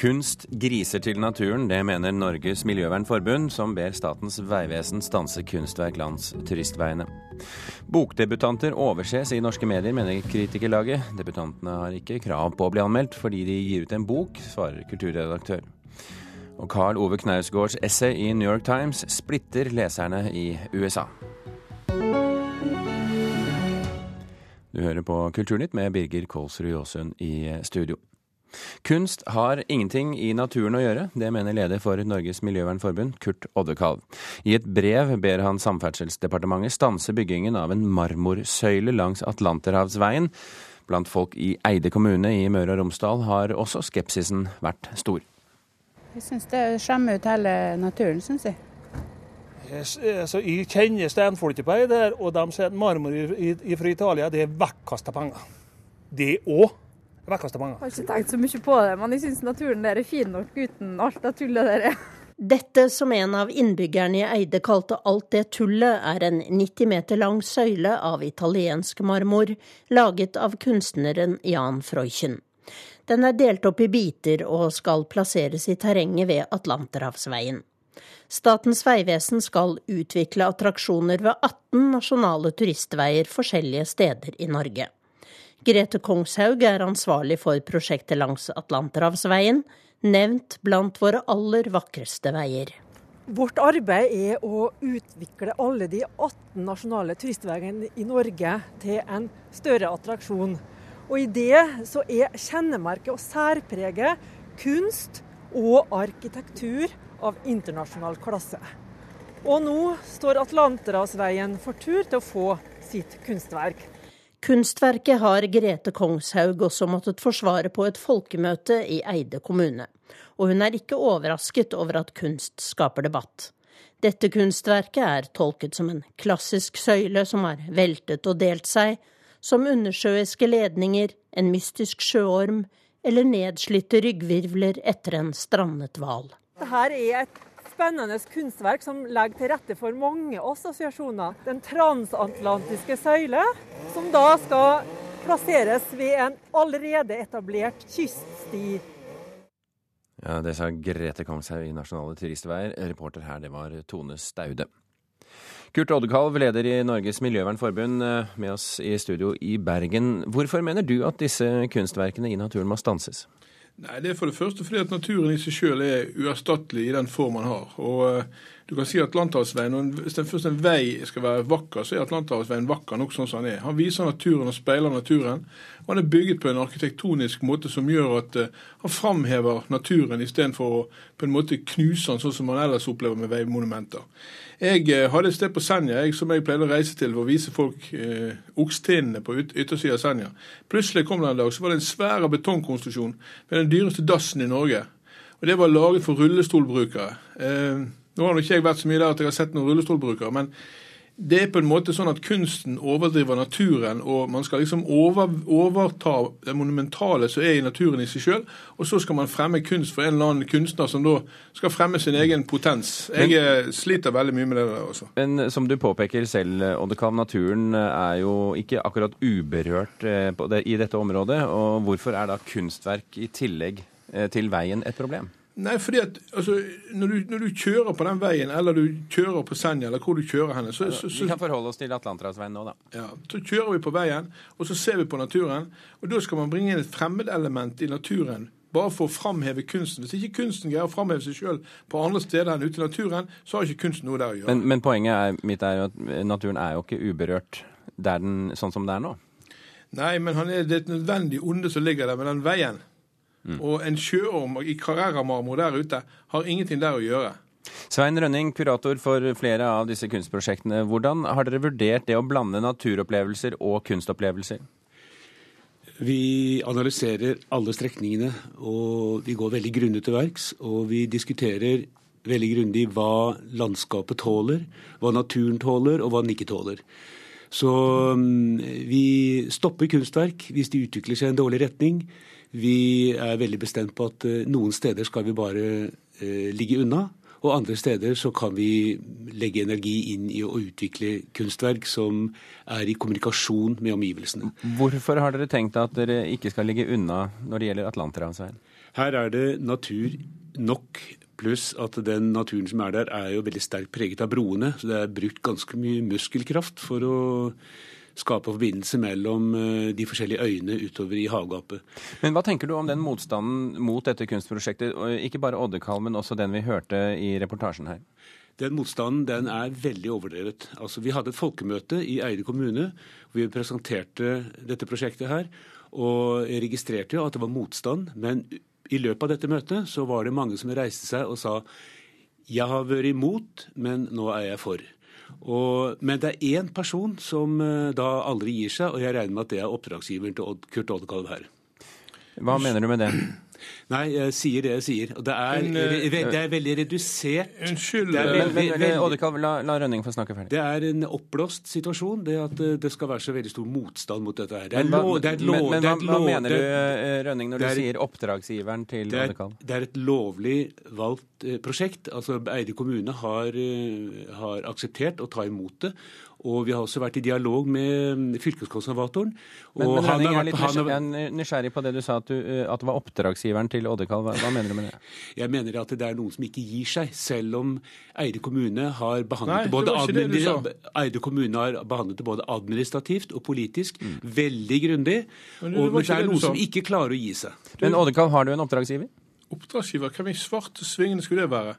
Kunst griser til naturen, det mener Norges Miljøvernforbund, som ber Statens vegvesen stanse kunstverk langs turistveiene. Bokdebutanter overses i norske medier, mener kritikerlaget. Debutantene har ikke krav på å bli anmeldt fordi de gir ut en bok, svarer kulturredaktør. Og Carl Ove Knausgårds essay i New York Times splitter leserne i USA. Du hører på Kulturnytt med Birger Kolsrud Jåsund i studio. Kunst har ingenting i naturen å gjøre, det mener leder for Norges Miljøvernforbund, Kurt Oddekalv. I et brev ber han Samferdselsdepartementet stanse byggingen av en marmorsøyle langs Atlanterhavsveien. Blant folk i Eide kommune i Møre og Romsdal har også skepsisen vært stor. Jeg syns det skjemmer ut hele naturen, syns jeg. Altså, jeg kjenner steinfolket på Eide, og de sier at marmor fra Italia det er vekkasta penger. Det òg vekkeste mange. Jeg har ikke tenkt så mye på det, men jeg syns naturen der er fin nok uten alt det tullet der er. Dette som en av innbyggerne i Eide kalte alt det tullet, er en 90 meter lang søyle av italiensk marmor, laget av kunstneren Jan Freuchen. Den er delt opp i biter og skal plasseres i terrenget ved Atlanterhavsveien. Statens vegvesen skal utvikle attraksjoner ved 18 nasjonale turistveier forskjellige steder i Norge. Grete Kongshaug er ansvarlig for prosjektet langs Atlanterhavsveien, nevnt blant våre aller vakreste veier. Vårt arbeid er å utvikle alle de 18 nasjonale turistveiene i Norge til en større attraksjon. Og I det så er kjennemerket og særpreget kunst og arkitektur av internasjonal klasse. Og nå står Atlanterhavsveien for tur til å få sitt kunstverk. Kunstverket har Grete Kongshaug også måttet forsvare på et folkemøte i Eide kommune. Og hun er ikke overrasket over at kunst skaper debatt. Dette kunstverket er tolket som en klassisk søyle som har veltet og delt seg, som undersjøiske ledninger, en mystisk sjøorm eller nedslitte ryggvirvler etter en strandet hval. Dette er et spennende kunstverk som legger til rette for mange assosiasjoner. Den transatlantiske søyle, som da skal plasseres ved en allerede etablert kyststi. Ja, Det sa Grete Kongshaug i Nasjonale turistveier. Reporter her, det var Tone Staude. Kurt Oddekalv, leder i Norges Miljøvernforbund, eh, med oss i studio i Bergen. Hvorfor mener du at disse kunstverkene i naturen må stanses? Nei, Det er for det første fordi at naturen i seg selv er uerstattelig i den form man har. Og uh, du kan si at Atlanterhavsveien, Hvis det først en vei skal være vakker, så er Atlanterhavsveien vakker nok sånn som den er. Han viser naturen og speiler naturen. Og han er bygget på en arkitektonisk måte som gjør at uh, han framhever naturen istedenfor å på en måte knuse den sånn som man ellers opplever med veimonumenter. Jeg eh, hadde et sted på Senja jeg, som jeg pleide å reise til for å vise folk eh, okstinnene på yt yttersida av Senja. Plutselig kom det en dag, så var det en svær betongkonstruksjon med den dyreste dassen i Norge. Og Det var laget for rullestolbrukere. Eh, nå har ikke jeg vært så mye der at jeg har sett noen rullestolbrukere, men det er på en måte sånn at kunsten overdriver naturen, og man skal liksom over, overta det monumentale som er i naturen i seg sjøl, og så skal man fremme kunst for en eller annen kunstner som da skal fremme sin egen potens. Jeg men, sliter veldig mye med det der også. Men som du påpeker selv, Oddekam, naturen er jo ikke akkurat uberørt eh, i dette området. Og hvorfor er da kunstverk i tillegg eh, til veien et problem? Nei, fordi at altså, når, du, når, du, kjører på den veien, eller du kjører på Senja, eller hvor du kjører henne så, så, så, Vi kan forholde oss til Atlanterhavsveien nå, da. Ja, Så kjører vi på veien, og så ser vi på naturen. Og da skal man bringe inn et fremmedelement i naturen. Bare for å framheve kunsten. Hvis ikke kunsten greier å framheve seg sjøl på andre steder enn ute i naturen, så har ikke kunsten noe der å gjøre. Men, men poenget er, mitt er jo at naturen er jo ikke uberørt den, sånn som det er nå. Nei, men er, det er et nødvendig onde som ligger der med den veien. Mm. Og en sjøorm i Carrera-marmor der ute har ingenting der å gjøre. Svein Rønning, kurator for flere av disse kunstprosjektene. Hvordan har dere vurdert det å blande naturopplevelser og kunstopplevelser? Vi analyserer alle strekningene, og vi går veldig grundig til verks. Og vi diskuterer veldig grundig hva landskapet tåler, hva naturen tåler, og hva den ikke tåler. Så um, vi stopper kunstverk hvis de utvikler seg i en dårlig retning. Vi er veldig bestemt på at eh, noen steder skal vi bare eh, ligge unna. Og andre steder så kan vi legge energi inn i å utvikle kunstverk som er i kommunikasjon med omgivelsene. Hvorfor har dere tenkt at dere ikke skal ligge unna når det gjelder Atlanterhavsveien? Her er det natur nok, pluss at den naturen som er der, er jo veldig sterkt preget av broene. Så det er brukt ganske mye muskelkraft for å skape forbindelse mellom eh, de forskjellige øyene utover i havgapet. Men hva tenker du om den motstanden mot dette kunstprosjektet? Ikke bare Oddekalv, men også den vi hørte i reportasjen her. Den motstanden den er veldig overdrevet. Altså, vi hadde et folkemøte i Eide kommune hvor vi presenterte dette prosjektet her. Og registrerte jo at det var motstand. Men i løpet av dette møtet så var det mange som reiste seg og sa jeg har vært imot, men nå er jeg for. Og, men det er én person som eh, da aldri gir seg, og jeg regner med at det er oppdragsgiveren til Odd, Kurt Oddekalv her. Hva mener du med det? Nei, jeg sier det jeg sier. Og det er, eh, det er veldig redusert. Unnskyld. Det veldig- Men, men, veldig- la, la Rønning få snakke ferdig. Det er en oppblåst situasjon, det at eh, det skal være så veldig stor motstand mot dette her. Det er, lov, det er lov, men, men det hva, er et hva mener du, det eh, Rønning, når du er- sier oppdragsgiveren til det Oddekalv? det er et lovlig valgt eh, prosjekt. Altså Eide kommune har, har akseptert å ta imot det. Og vi har også vært i dialog med fylkeskonservatoren. Men, og men han Rønning, har jeg er vært litt han har- nysgjerrig, jeg er nysgjerrig på det du sa, at, du, eh, at det var oppdragsgiveren til Oddekalv. Hva, hva mener du med det? Jeg mener at det er noen som ikke gir seg, selv om Eide kommune har behandlet, Nei, det både det Eide kommune har behandlet det både administrativt og politisk Mm. veldig grundig. Men det Og, men det er noen som ikke klarer å gi seg. Men Oddekalv, har du en oppdragsgiver? Oppdragsgiver, hvem i svarte svingene skulle det være?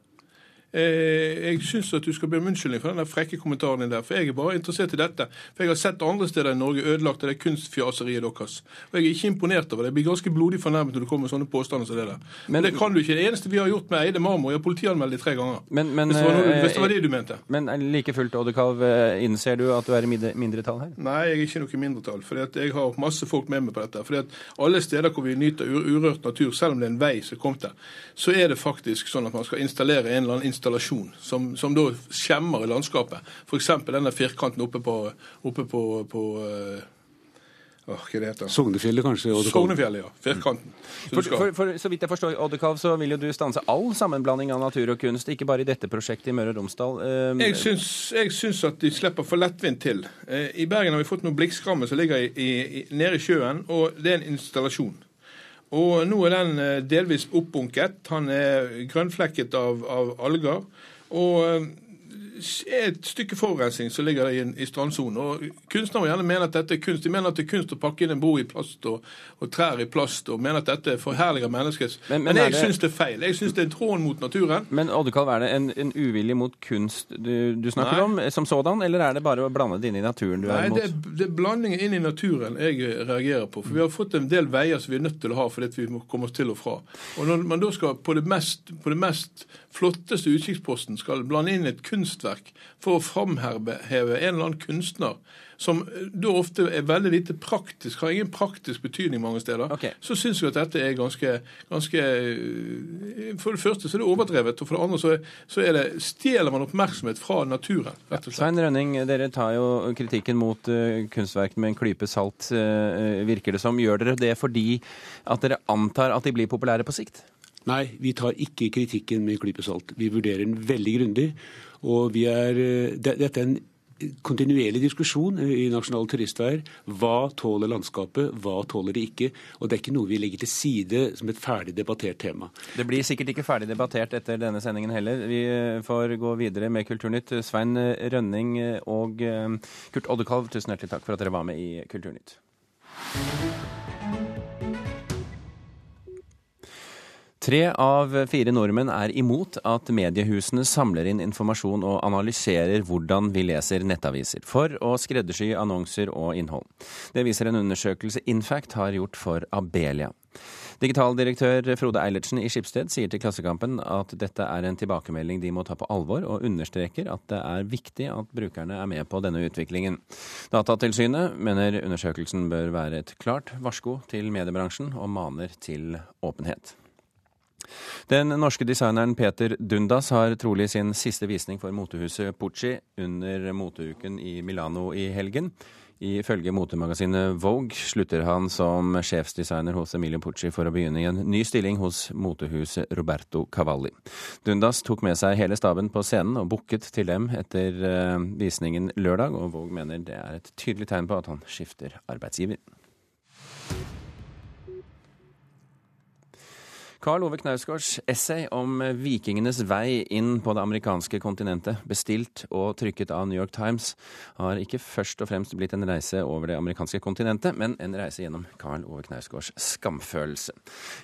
Eh, jeg syns at du skal be om unnskyldning for den der frekke kommentaren din der. For jeg er bare interessert i dette. For jeg har sett andre steder i Norge ødelagt av det kunstfjaseriet deres. Og jeg er ikke imponert over det. Jeg blir ganske blodig fornærmet når du kommer med sånne påstander som det der. Men- det kan du ikke. Det eneste vi har gjort med Eide Marmor, er å politianmelde de tre ganger. Men, men, hvis, det noe, eh, hvis det var det du mente. men like fullt, Oddekalv, eh, innser du at du er i mindretall her? Nei, jeg er ikke noe mindretall. For jeg har masse folk med meg på dette. For alle steder hvor vi nyter urørt natur, selv om det er en vei som er kommet der, så er det faktisk sånn at man skal installere en eller annen installasjon som, som da skjemmer i landskapet. F.eks. denne firkanten oppe på, oppe på, på åh, hva det heter Sognefjellet kanskje? og Sognefjellet, ja. Firkanten. Så For, for, for, så vidt jeg forstår, Oddekalv, så vil jo du stanse all sammenblanding av natur og kunst, ikke bare i dette prosjektet i Møre og Romsdal. Eh, Jeg syns, jeg syns at de slipper for lettvint til. Eh, I Bergen har vi fått noen blikkskrammer som ligger i, i, i, nede i sjøen, og det er en installasjon. Og nå er den eh, delvis oppbunket. Han er grønnflekket av, av alger. Og eh, et stykke forurensning som ligger i, i strandsonen. Og Kunstnere gjerne mene at dette er kunst. De mener at det er kunst å pakke inn en bro i plast og, og trær i plast, og mener at dette forherliger mennesket. Men- Men, men jeg det- syns det er feil. Jeg syns det er en tråd mot naturen. Men Oddekalv, er det en, en uvilje mot kunst du, du snakker Nei. om eh, som sådan, eller er det bare å blande det inn i naturen du Nei, er det imot? er, det er blandingen inn i naturen jeg reagerer på. For vi har fått en del veier som vi er nødt til å ha fordi vi må komme oss til og fra. Og når man da skal på det mest, på det mest flotteste utkikksposten skal blande inn et kunstverk for å framheve en eller annen kunstner, som da ofte er veldig lite praktisk, har ingen praktisk betydning mange steder, okay. så syns jeg at dette er ganske, ganske eh, For det første så er det overdrevet, og for det andre så, så er det, stjeler man oppmerksomhet fra naturen. rett og slett. Svein Rønning, dere tar jo kritikken mot uh, kunstverkene med en klype salt, uh, virker det som. Gjør dere det fordi at dere antar at de blir populære på sikt? Nei, vi tar ikke kritikken med en klype salt. Vi vurderer den veldig grundig. Og vi er, eh, det, dette er en kontinuerlig diskusjon i Nasjonale turistveier. Hva tåler landskapet, hva tåler det ikke? Og det er ikke noe vi legger til side som et ferdig debattert tema. Det blir sikkert ikke ferdig debattert etter denne sendingen heller. Vi eh, får gå videre med Kulturnytt. Svein Rønning eh, og eh, Kurt Oddekalv, tusen hjertelig takk for at dere var med i Kulturnytt. Tre av fire nordmenn er imot at mediehusene samler inn informasjon og analyserer hvordan vi leser nettaviser, for å skreddersy annonser og innhold. Det viser en undersøkelse Infact har gjort for Abelia. Digitaldirektør Frode Eilertsen i Skipsted sier til Klassekampen at dette er en tilbakemelding de må ta på alvor, og understreker at det er viktig at brukerne er med på denne utviklingen. Datatilsynet mener undersøkelsen bør være et klart varsko til mediebransjen, og maner til åpenhet. Den norske designeren Peter Dundas har trolig sin siste visning for motehuset Pucci under moteuken i Milano i helgen. Ifølge motemagasinet Vogue slutter han som sjefsdesigner hos Emilio Pucci for å begynne i en ny stilling hos motehuset Roberto Cavalli. Dundas tok med seg hele staben på scenen og booket til dem etter eh, visningen lørdag, og Vogue mener det er et tydelig tegn på at han skifter arbeidsgiver. Karl Ove Knausgårds essay om vikingenes vei inn på det amerikanske kontinentet, bestilt og trykket av New York Times, har ikke først og fremst blitt en reise over det amerikanske kontinentet, men en reise gjennom Karl Ove Knausgårds skamfølelse.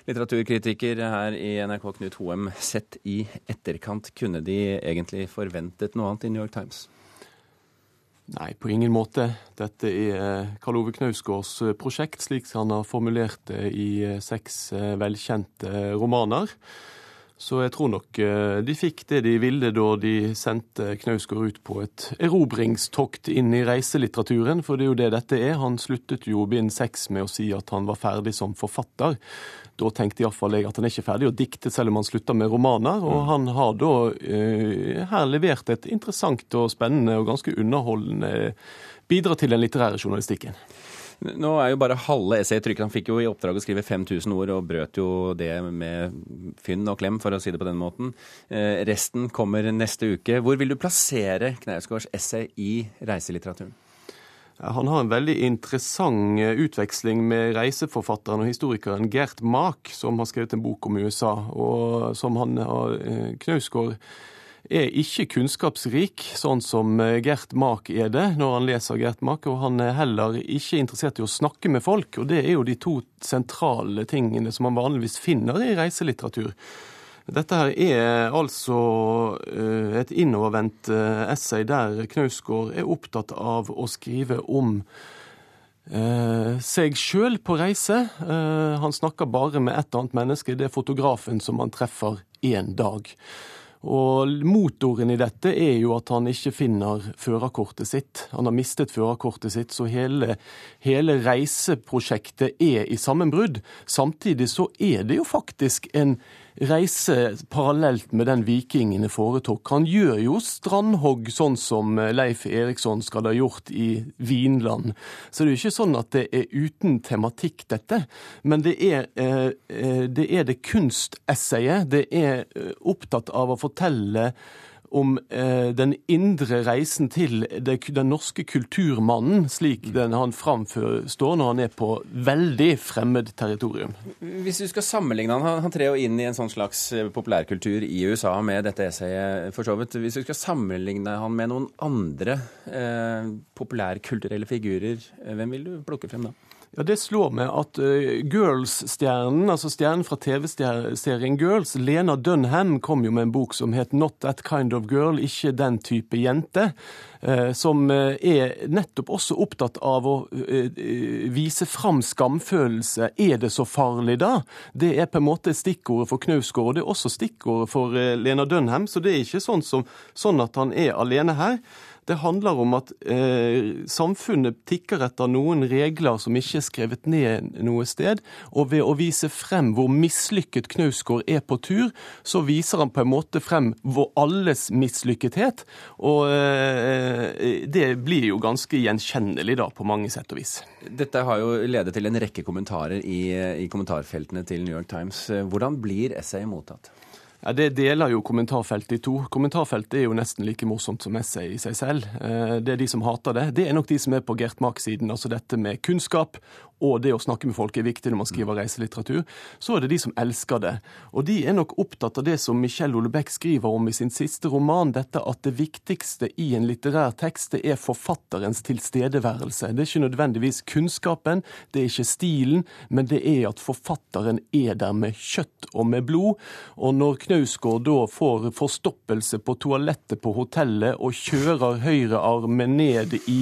Litteraturkritiker her i NRK Knut Hoem, sett i etterkant, kunne de egentlig forventet noe annet i New York Times? Nei, på ingen måte. Dette er eh, Karl Ove Knausgårds eh, prosjekt, slik han har formulert det i eh, seks velkjente romaner. Så jeg tror nok de fikk det de ville da de sendte Knausgård ut på et erobringstokt inn i reiselitteraturen, for det er jo det dette er. Han sluttet jo bind seks med å si at han var ferdig som forfatter. Da tenkte iallfall jeg at han er ikke ferdig å dikte selv om han slutta med romaner. Og han har da eh, her levert et interessant og spennende og ganske underholdende bidrag til den litterære journalistikken. Nå er jo bare halve essayet trykket. Han fikk jo i oppdrag å skrive 5000 ord, og brøt jo det med fynn og klem, for å si det på den måten. Eh, resten kommer neste uke. Hvor vil du plassere Knausgårds essay i reiselitteraturen? Han har en veldig interessant eh, utveksling med reiseforfatteren og historikeren Gert Mak, som har skrevet en bok om USA. og som han har, eh, Knausgård er ikke kunnskapsrik, sånn som eh, Gert Mak er det når han leser Gert Mak. Og han er heller ikke interessert i å snakke med folk, og det er jo de to sentrale tingene som man vanligvis finner i reiselitteratur. Dette her er altså eh, et innovervendt eh, essay der Knausgård er opptatt av å skrive om seg sjøl på reise. Han snakker bare med ett annet menneske, det er fotografen som han treffer én dag. Og Motoren i dette er jo at han ikke finner førerkortet sitt. Han har mistet førerkortet sitt, så hele, hele reiseprosjektet er i sammenbrudd. Samtidig så er det jo faktisk en reise parallelt med den vikingene foretok. Han gjør jo strandhogg sånn som Leif Eriksson skal ha gjort i Vinland. Så det er jo ikke sånn at det er uten tematikk, dette. Men det er eh, eh, det, er det kunstessayet. Det er eh, opptatt av å fortelle om eh, den indre reisen til det, den norske kulturmannen, slik den han framstår når han er på veldig fremmed territorium. Hvis du skal sammenligne han, han trer jo inn i en sånn slags eh, populærkultur i USA med dette essayet, for så vidt. Hvis du skal sammenligne han med noen andre eh, populærkulturelle figurer, eh, hvem vil du plukke frem da? Ja, Det slår meg at uh, Girls-stjernen, altså stjernen fra TV-serien Girls, Lena Dunham, kom jo med en bok som het Not That Kind of Girl, ikke den type jente. Uh, som uh, er nettopp også opptatt av å vise fram skamfølelse. Er det så farlig da? Det er på en måte stikkordet for Knausgård, og det er også stikkordet for Lena Dunham. Så det er ikke sånn, som, sånn at han er alene her. Det handler om at eh, samfunnet tikker etter noen regler som ikke er skrevet ned noe sted. Og ved å vise frem hvor mislykket Knausgård er på tur, så viser han på en måte frem hvor alles mislykkethet. Og eh, det blir jo ganske gjenkjennelig da, på mange sett og vis. Dette har jo ledet til en rekke kommentarer i, i kommentarfeltene til New York Times. Hvordan blir essayet mottatt? Ja, Det deler jo kommentarfeltet i to. Kommentarfeltet er jo nesten like morsomt som essay i seg selv. Eh, det er de som hater det. Det er nok de som er på Gert Mark-siden, altså dette med kunnskap og det å snakke med folk er viktig når man skriver reiselitteratur. Så er det de som elsker det. Og de er nok opptatt av det som Michel Olebekk skriver om i sin siste roman, dette at det viktigste i en litterær tekst, det er forfatterens tilstedeværelse. Det er ikke nødvendigvis kunnskapen, det er ikke stilen, men det er at forfatteren er der med kjøtt og med blod. Og når Knausgård da får forstoppelse på toalettet på hotellet og kjører høyrearmen ned i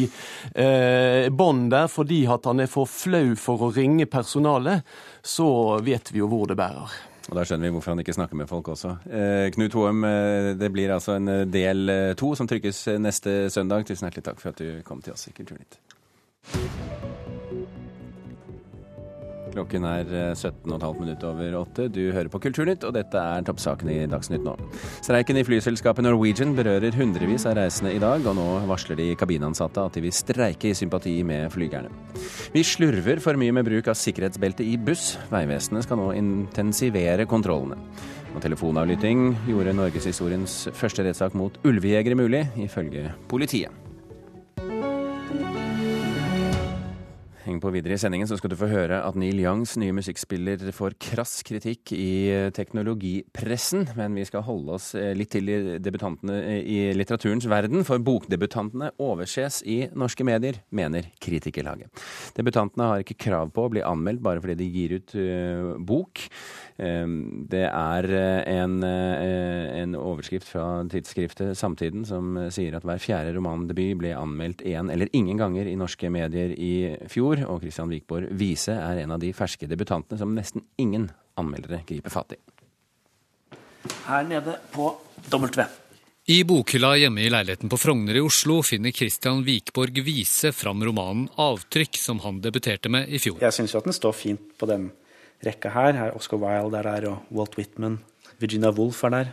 eh, bånn der fordi at han er for flau for å ringe personalet, så vet vi jo hvor det bærer. Og Da skjønner vi hvorfor han ikke snakker med folk også. Eh, Knut Hoem, eh, det blir altså en del eh, to som trykkes neste søndag. Tusen hjertelig takk for at du kom til oss i Kulturnytt. Klokken er 17,5 eh, minutter over åtte. Du hører på Kulturnytt, og dette er toppsakene i Dagsnytt nå. Streiken i flyselskapet Norwegian berører hundrevis av reisende i dag, og nå varsler de kabinansatte at de vil streike i sympati med flygerne. Vi slurver for mye med bruk av sikkerhetsbelte i buss. Vegvesenet skal nå intensivere kontrollene. Og telefonavlytting gjorde norgeshistoriens første rettssak mot ulvejegere mulig, ifølge politiet. Heng på videre i sendingen, så skal du få høre at Neil Youngs nye musikkspiller får krass kritikk i teknologipressen. Men vi skal holde oss litt til debutantene i litteraturens verden, for bokdebutantene overses i norske medier, mener Kritikerlaget. Debutantene har ikke krav på å bli anmeldt bare fordi de gir ut bok. Det er en, en overskrift fra tidsskriftet Samtiden som sier at hver fjerde romandebut ble anmeldt én eller ingen ganger i norske medier i fjor, og Christian Wikborg Wiese er en av de ferske debutantene som nesten ingen anmeldere griper fatt i. Her nede på W. I bokhylla hjemme i leiligheten på Frogner i Oslo finner Christian Wikborg Wiese fram romanen 'Avtrykk', som han debuterte med i fjor. Jeg syns jo at den står fint på den rekka her. Her Oscar Wilde er der, og Walt Whitman. Virginia Woolf er der.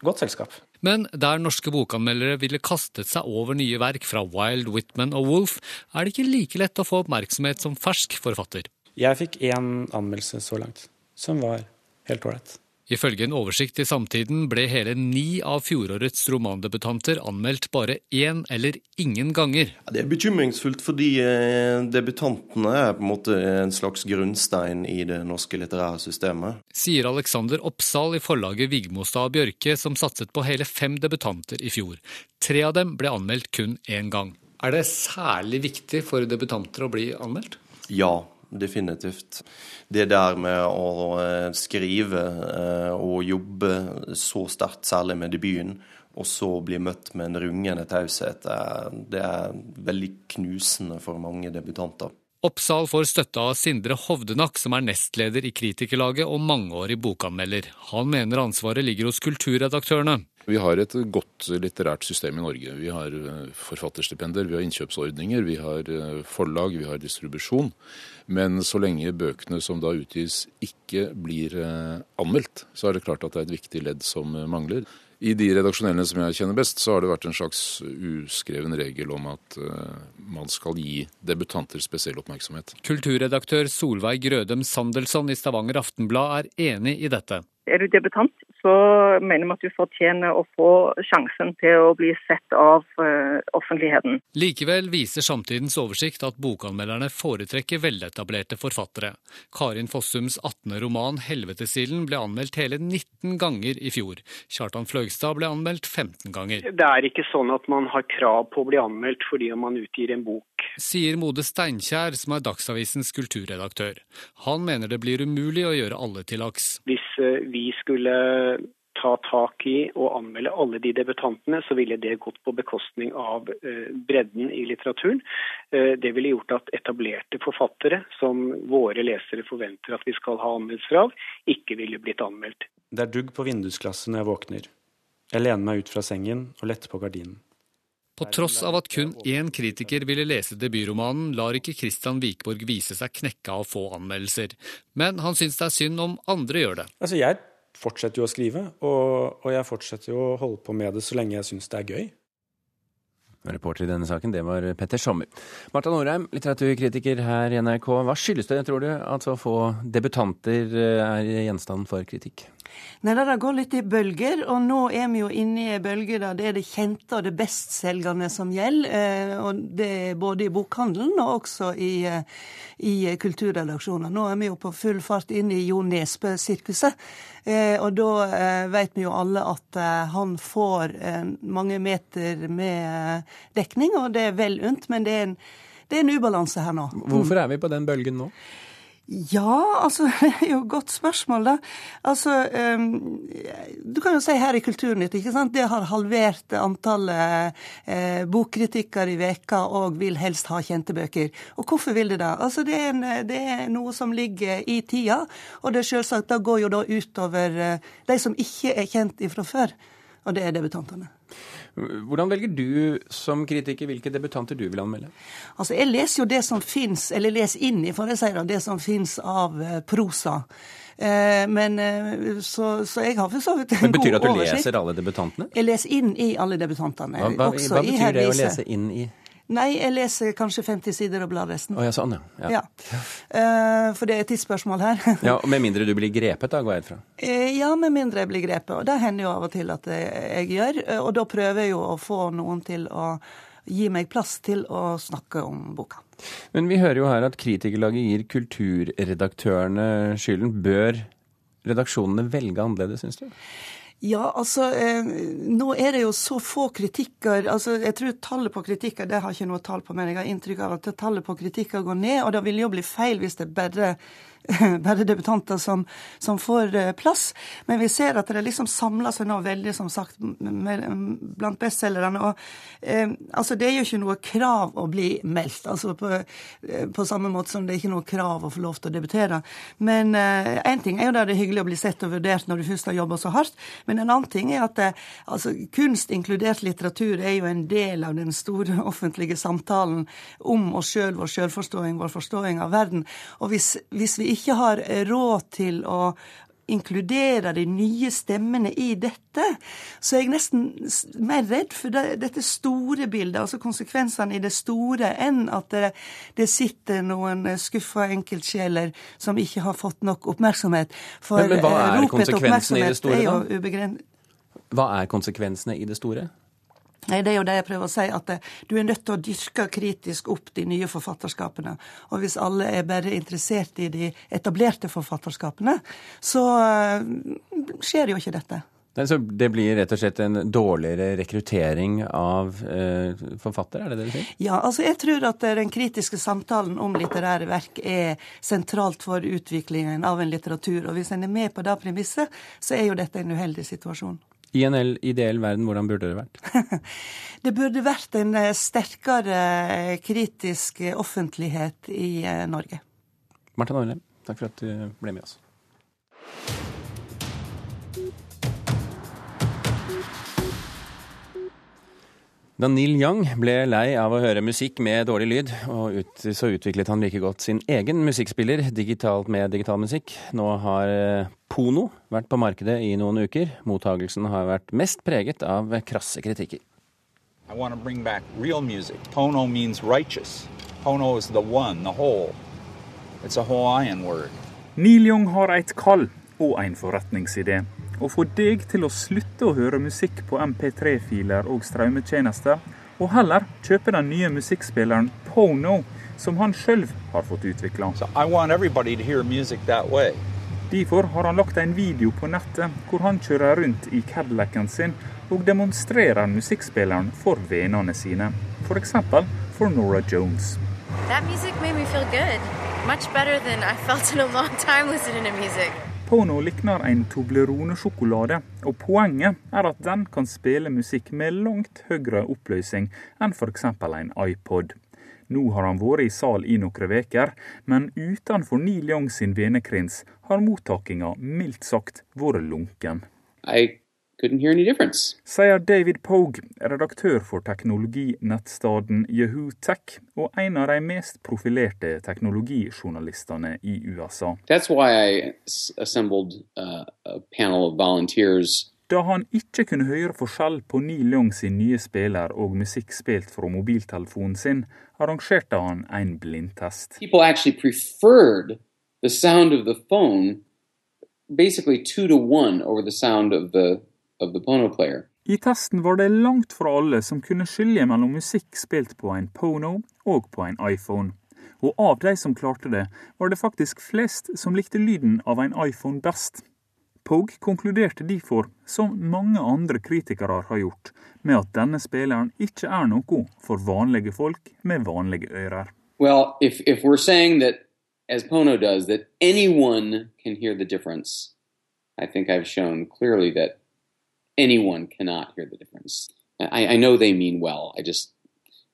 Godt selskap. Men der norske bokanmeldere ville kastet seg over nye verk fra Wild, Whitman og Wolf, er det ikke like lett å få oppmerksomhet som fersk forfatter. Jeg fikk én anmeldelse så langt, som var helt ålreit. Ifølge en oversikt i Samtiden ble hele ni av fjorårets romandebutanter anmeldt bare én eller ingen ganger. Ja, det er bekymringsfullt fordi eh, debutantene er på en måte en slags grunnstein i det norske litterære systemet. Sier Alexander Oppsal i forlaget Vigmostad Bjørke, som satset på hele fem debutanter i fjor. Tre av dem ble anmeldt kun én gang. Er det særlig viktig for debutanter å bli anmeldt? Ja, definitivt. Det der med å eh, skrive eh, og jobbe så sterkt, særlig med debuten, og så bli møtt med en rungende taushet, det er veldig knusende for mange debutanter. Oppsal får støtte av Sindre Hovdenak, som er nestleder i Kritikerlaget og mangeårig bokanmelder. Han mener ansvaret ligger hos kulturredaktørene. Vi har et godt litterært system i Norge. Vi har eh, forfatterstipender, vi har innkjøpsordninger, vi har forlag, vi har distribusjon. Men så lenge bøkene som da utgis ikke blir eh, anmeldt, så er det klart at det er et viktig ledd som eh, mangler. I de redaksjonellene som jeg kjenner best, så har det vært en slags uskreven regel om at man skal gi debutanter spesiell oppmerksomhet. Kulturredaktør Solveig Grødem Sandelsson i Stavanger Aftenblad er enig i dette. Er du debutant, så mener vi at du fortjener å få sjansen til å bli sett av uh, offentligheten. Likevel viser samtidens oversikt at bokanmelderne foretrekker veletablerte forfattere. Karin Fossums 18. roman 'Helvetesilden' ble anmeldt hele 19 ganger i fjor. Kjartan Fløgstad ble anmeldt 15 ganger. Det er ikke sånn at man har krav på å bli anmeldt fordi man utgir en bok. Sier Mode Steinkjer, som er Dagsavisens kulturredaktør. Han mener det blir umulig å gjøre alle til laks. Hvis uh, vi skulle ta tak i og anmelde alle de debutantene, så ville det gått på bekostning av eh, bredden i litteraturen. Eh, det ville gjort at etablerte forfattere, som våre lesere forventer at vi skal ha anmeldelser av, ikke ville blitt anmeldt. Det er dugg på vindusglasset når jeg våkner. Jeg lener meg ut fra sengen og letter på gardinen. På tross av at kun én kritiker ville lese debutromanen, lar ikke Christian Wikborg vise seg knekka av få anmeldelser. Men han syns det er synd om andre gjør det. Altså, jeg fortsetter jo å skrive, og, og jeg fortsetter jo å holde på med det så lenge jeg syns det er gøy. Reporter i denne saken, det var Petter Sommer. Marta Norheim, litteraturkritiker her i NRK. Hva skyldes det, tror du, at så få debutanter er gjenstand for kritikk? Nei, Det går litt i bølger, og nå er vi jo inne i ei bølge der det er det kjente og det bestselgende som gjelder. og Det er både i bokhandelen og også i, i kulturredaksjoner. Nå er vi jo på full fart inn i Jo Nesbø-sirkuset. Og da vet vi jo alle at han får mange meter med dekning, og det er vel unt. Men det er en, det er en ubalanse her nå. Hvorfor er vi på den bølgen nå? Ja, altså Det er jo et godt spørsmål, da. Altså, um, Du kan jo si her i Kulturnytt, ikke sant. Det har halvert antallet eh, bokkritikker i veka og vil helst ha kjente bøker. Og hvorfor vil det da? Altså, det er, en, det er noe som ligger i tida, og det er selvsagt, da går jo da utover eh, de som ikke er kjent ifra før, og det er debutantene. Hvordan velger du som kritiker hvilke debutanter du vil anmelde? Altså, Jeg leser jo det som fins, eller leser inn i, for jeg sier det som fins av eh, prosa. Eh, men så, så, jeg har for så vidt en god oversikt. Betyr det at du leser alle debutantene? Jeg leser inn i alle debutantene. Hva, hva, hva betyr det å lese inn i? Nei, jeg leser kanskje 50 sider og blar resten. Oh, ja, sånn, ja. ja. ja. Uh, for det er et tidsspørsmål her. ja, og Med mindre du blir grepet, da, går jeg ut fra? Uh, ja, med mindre jeg blir grepet. Og det hender jo av og til at jeg, jeg gjør. Uh, og da prøver jeg jo å få noen til å gi meg plass til å snakke om boka. Men vi hører jo her at Kritikerlaget gir kulturredaktørene skylden. Bør redaksjonene velge annerledes, syns du? Ja, altså eh, nå er det jo så få kritikker. altså Jeg tror tallet på kritikker det har ikke noe tall på, men jeg har inntrykk av at tallet på kritikker går ned. Og det vil jo bli feil hvis det bare bare debutanter som, som, får eh, plass. Men vi ser at det liksom samler seg nå veldig, som sagt, blant bestselgerne. Og eh, altså, det er jo ikke noe krav å bli meldt, altså på, eh, på, samme måte som det er ikke noe krav å få lov til å debutere. Men én eh, ting er jo da det er hyggelig å bli sett og vurdert når du først har jobba så hardt, men en annen ting er at eh, altså, kunst, inkludert litteratur, er jo en del av den store offentlige samtalen om oss sjøl, vår sjølforståing, vår forståing av verden. Og hvis, hvis vi ikke har råd til å inkludere de nye stemmene i dette, så er jeg nesten mer redd for det, dette store bildet, altså konsekvensene i det store, enn at det, det sitter noen skuffa enkeltsjeler som ikke har fått nok oppmerksomhet. For men, men hva er eh, konsekvensene i det store, da? Hva er konsekvensene i det store? Nei, Det er jo det jeg prøver å si, at eh, du er nødt til å dyrke kritisk opp de nye forfatterskapene. Og hvis alle er bare interessert i de etablerte forfatterskapene, så eh, skjer jo ikke dette. Nei, så Det blir rett og slett en dårligere rekruttering av eh, forfattere, er det det du sier? Ja, altså jeg tror at den kritiske samtalen om litterære verk er sentralt for utviklingen av en litteratur. Og hvis en er med på det premisset, så er jo dette en uheldig situasjon. I en ideell verden, hvordan burde det vært? det burde vært en eh, sterkere eh, kritisk offentlighet i eh, Norge. Martin Norlem, takk for at du ble med oss. Da Neil Young ble lei av å høre musikk med dårlig lyd, og ut, så utviklet han like godt sin egen musikkspiller digitalt med digital musikk. Nå har eh, Pono vært på markedet i noen uker. Mottagelsen har vært mest preget av krasse kritikker. I want to bring back real music. Pono means righteous. Pono is the one, the whole. It's a Hawaiian word. Neil Young har et kall og en forretningsidé å få deg til å slutte å høre musikk på MP3-filer og strømmetjenester, og heller kjøpe den nye musikkspilleren Pono, som han sjøl har fått utvikla. So Derfor har han lagt en video på nettet hvor han kjører rundt i Cadillacen sin og demonstrerer musikkspilleren for vennene sine, f.eks. For, for Nora Jones. That music made me feel good. Much better than I felt in a long time listening to music. Pono likner en Toblerone-sjokolade, og poenget er at den kan spille musikk med langt høyere oppløsning enn f.eks. en iPod. Nå har han vært i sal i noen uker, men utenfor Neil Young sin venekrins har mottakinga mildt sagt vært lunken. I couldn't hear any difference. Sier David Pogue, redaktør for teknologinettstaden Yahoo Tech og en av de mest profilerte teknologijournalistene i USA. That's why I assembled uh, a panel of volunteers da han ikke kunne høre forskjell på Neil Young sin nye spiller og musikk spilt fra mobiltelefonen sin, arrangerte han en blindtest. People actually preferred the sound of the phone basically two to one over the sound of the i testen var det langt fra alle som kunne skylde mellom musikk spilt på en Pono og på en iPhone. Og av de som klarte det, var det faktisk flest som likte lyden av en iPhone best. Pogue konkluderte derfor, som mange andre kritikere har gjort, med at denne spilleren ikke er noe for vanlige folk med vanlige ører. Well, if, if we're saying that, as Pono does, that anyone can hear the difference, I think I've shown clearly that anyone cannot hear the difference. I, I know they mean well. I just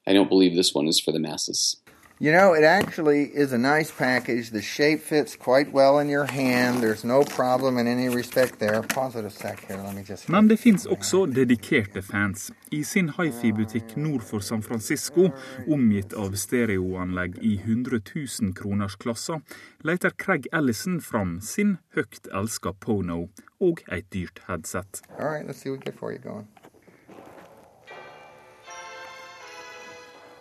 I don't believe this one is for the masses. You know, it actually is a nice package. The shape fits quite well in your hand. There's no problem in any respect there. Pause it a sec here. Let me just... Men det fins også dedikerte fans. I sin hifi-butikk nord for San Francisco, omgitt av stereoanlegg i 100 000-kronersklassa, leter Craig Ellison fram sin høgt elska Pono og et dyrt headset. All right, let's see what we get for you going.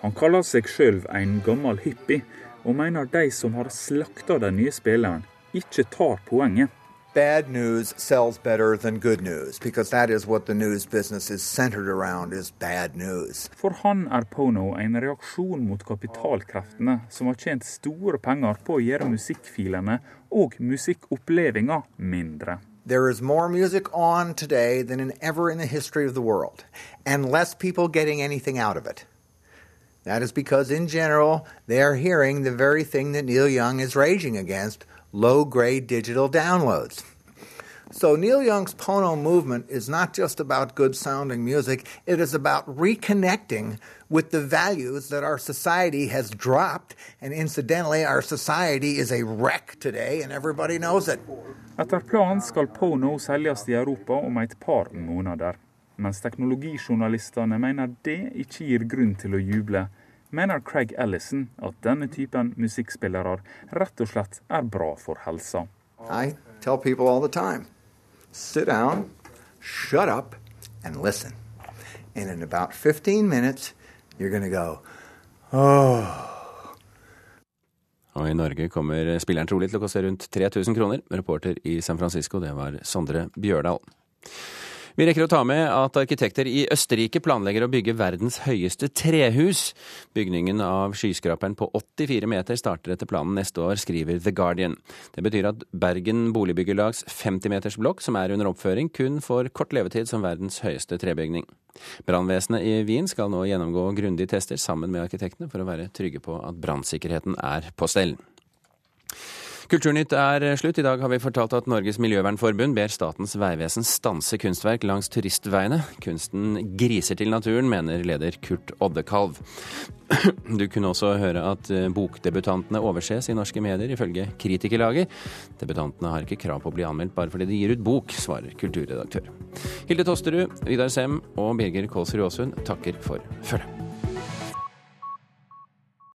Han kaller seg sjøl en gammel hippie, og mener de som har slakta den nye spilleren, ikke tar poenget. bad news sells better than good news because that is what the news business is centered around is bad news. For han er Pono en reaksjon mot kapitalkreftene som har tjent store penger på å gjøre musikkfilene og musikkopplevelser mindre. There is more music on today than in ever in the history of the world, and less people getting anything out of it. That is because, in general, they are hearing the very thing that Neil Young is raging against low grade digital downloads. So, Neil Young's Pono movement is not just about good sounding music, it is about reconnecting with the values that our society has dropped. And incidentally, our society is a wreck today, and everybody knows it. Etter planen skal Pono selges i Europa om et par måneder. Mens teknologijournalistene mener det ikke gir grunn til å juble, mener Craig Ellison at denne typen musikkspillere rett og slett er bra for helsa. I tell people all the time sit down, shut up, and listen. And in about 15 minutes, you're going to go, oh. Og i Norge kommer spilleren trolig til å koste rundt 3000 kroner. Reporter i San Francisco, det var Sondre Bjørdal. Vi rekker å ta med at arkitekter i Østerrike planlegger å bygge verdens høyeste trehus. Bygningen av skyskraperen på 84 meter starter etter planen neste år, skriver The Guardian. Det betyr at Bergen boligbyggelags 50-metersblokk, som er under oppføring, kun får kort levetid som verdens høyeste trebygning. Brannvesenet i Wien skal nå gjennomgå grundige tester sammen med arkitektene for å være trygge på at brannsikkerheten er på stell. Kulturnytt er slutt. I dag har vi fortalt at Norges miljøvernforbund ber Statens vegvesen stanse kunstverk langs turistveiene. Kunsten griser til naturen, mener leder Kurt Oddekalv. Du kunne også høre at eh, bokdebutantene overses i norske medier, ifølge Kritikerlaget. Debutantene har ikke krav på å bli anmeldt bare fordi de gir ut bok, svarer kulturredaktør. Hilde Tosterud, Vidar Sem og Birger Kålsrud Aasund takker for følget.